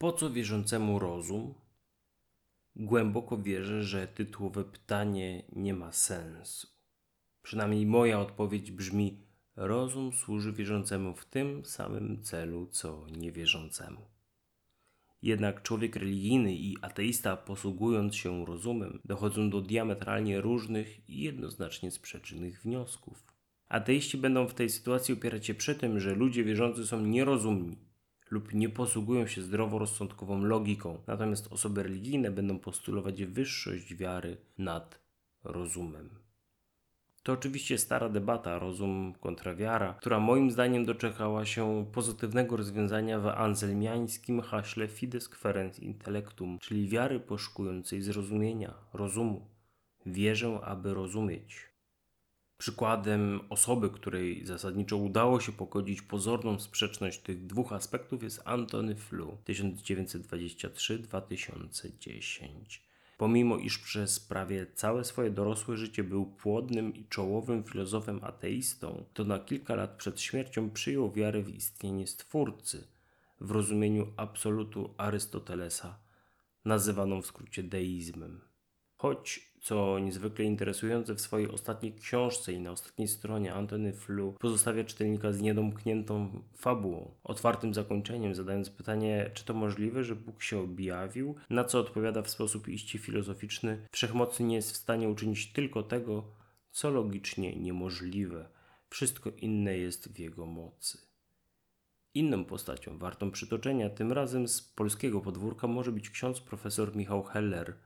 Po co wierzącemu rozum? Głęboko wierzę, że tytułowe pytanie nie ma sensu. Przynajmniej moja odpowiedź brzmi: rozum służy wierzącemu w tym samym celu, co niewierzącemu. Jednak człowiek religijny i ateista, posługując się rozumem, dochodzą do diametralnie różnych i jednoznacznie sprzecznych wniosków. Ateiści będą w tej sytuacji upierać się przy tym, że ludzie wierzący są nierozumni lub nie posługują się zdroworozsądkową logiką, natomiast osoby religijne będą postulować wyższość wiary nad rozumem. To oczywiście stara debata rozum kontra wiara, która moim zdaniem doczekała się pozytywnego rozwiązania w anselmiańskim haśle Fides Querens Intellectum, czyli wiary poszukującej zrozumienia, rozumu. Wierzę, aby rozumieć. Przykładem osoby, której zasadniczo udało się pogodzić pozorną sprzeczność tych dwóch aspektów jest Antony Flew 1923-2010. Pomimo iż przez prawie całe swoje dorosłe życie był płodnym i czołowym filozofem ateistą, to na kilka lat przed śmiercią przyjął wiarę w istnienie Stwórcy w rozumieniu absolutu Arystotelesa, nazywaną w skrócie deizmem. Choć, co niezwykle interesujące, w swojej ostatniej książce i na ostatniej stronie Antony Flew pozostawia czytelnika z niedomkniętą fabułą, otwartym zakończeniem, zadając pytanie, czy to możliwe, że Bóg się objawił, na co odpowiada w sposób iście filozoficzny, wszechmocny nie jest w stanie uczynić tylko tego, co logicznie niemożliwe. Wszystko inne jest w jego mocy. Inną postacią wartą przytoczenia, tym razem z polskiego podwórka, może być ksiądz profesor Michał Heller –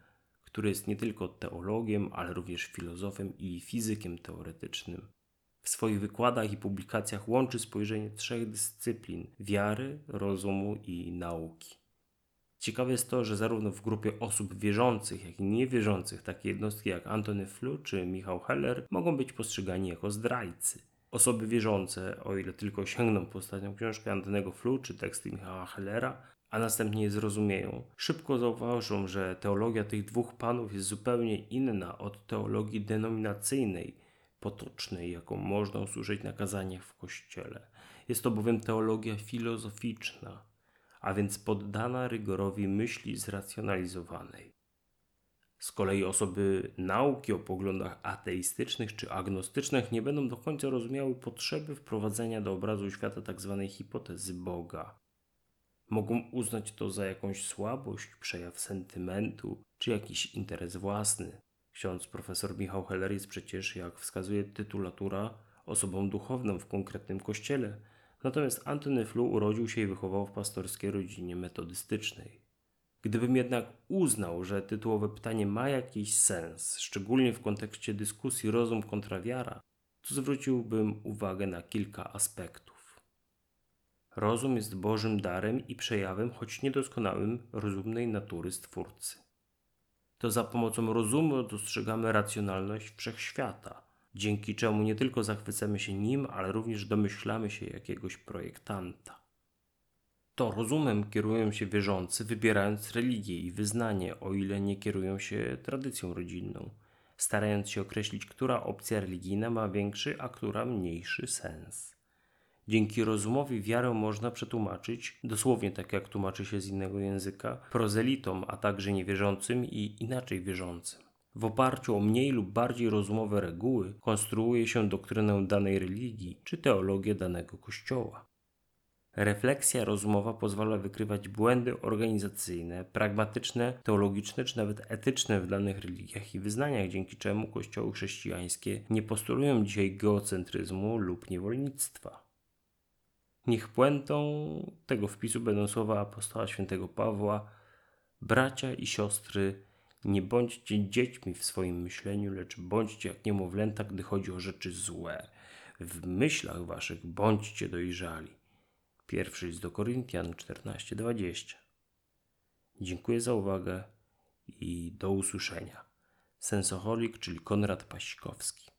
który jest nie tylko teologiem, ale również filozofem i fizykiem teoretycznym. W swoich wykładach i publikacjach łączy spojrzenie trzech dyscyplin wiary, rozumu i nauki. Ciekawe jest to, że zarówno w grupie osób wierzących, jak i niewierzących takie jednostki jak Antony Flew czy Michał Heller mogą być postrzegani jako zdrajcy. Osoby wierzące, o ile tylko sięgną po ostatnią książkę Antonego Flew czy teksty Michała Hellera, a następnie je zrozumieją, szybko zauważą, że teologia tych dwóch panów jest zupełnie inna od teologii denominacyjnej, potocznej, jaką można usłyszeć na kazaniach w kościele. Jest to bowiem teologia filozoficzna, a więc poddana rygorowi myśli zracjonalizowanej. Z kolei osoby nauki o poglądach ateistycznych czy agnostycznych nie będą do końca rozumiały potrzeby wprowadzenia do obrazu świata tzw. Tak hipotezy Boga. Mogą uznać to za jakąś słabość, przejaw sentymentu czy jakiś interes własny. Ksiądz profesor Michał Heller jest przecież, jak wskazuje tytulatura, osobą duchowną w konkretnym kościele, natomiast Antony Flu urodził się i wychował w pastorskiej rodzinie metodystycznej. Gdybym jednak uznał, że tytułowe pytanie ma jakiś sens, szczególnie w kontekście dyskusji rozum kontra wiara, to zwróciłbym uwagę na kilka aspektów. Rozum jest Bożym darem i przejawem, choć niedoskonałym, rozumnej natury Stwórcy. To za pomocą rozumu dostrzegamy racjonalność wszechświata, dzięki czemu nie tylko zachwycamy się nim, ale również domyślamy się jakiegoś projektanta. To rozumem kierują się wierzący, wybierając religię i wyznanie, o ile nie kierują się tradycją rodzinną, starając się określić, która opcja religijna ma większy, a która mniejszy sens. Dzięki rozumowi wiarę można przetłumaczyć, dosłownie tak jak tłumaczy się z innego języka, prozelitom, a także niewierzącym i inaczej wierzącym. W oparciu o mniej lub bardziej rozumowe reguły konstruuje się doktrynę danej religii czy teologię danego kościoła. Refleksja rozumowa pozwala wykrywać błędy organizacyjne, pragmatyczne, teologiczne czy nawet etyczne w danych religiach i wyznaniach, dzięki czemu kościoły chrześcijańskie nie postulują dzisiaj geocentryzmu lub niewolnictwa. Niech puentą tego wpisu będą słowa apostoła świętego Pawła: Bracia i siostry, nie bądźcie dziećmi w swoim myśleniu, lecz bądźcie jak niemowlęta, gdy chodzi o rzeczy złe. W myślach waszych bądźcie dojrzali. Pierwszy list do Koryntian 14:20. Dziękuję za uwagę i do usłyszenia. Sensoholik, czyli Konrad Pasikowski.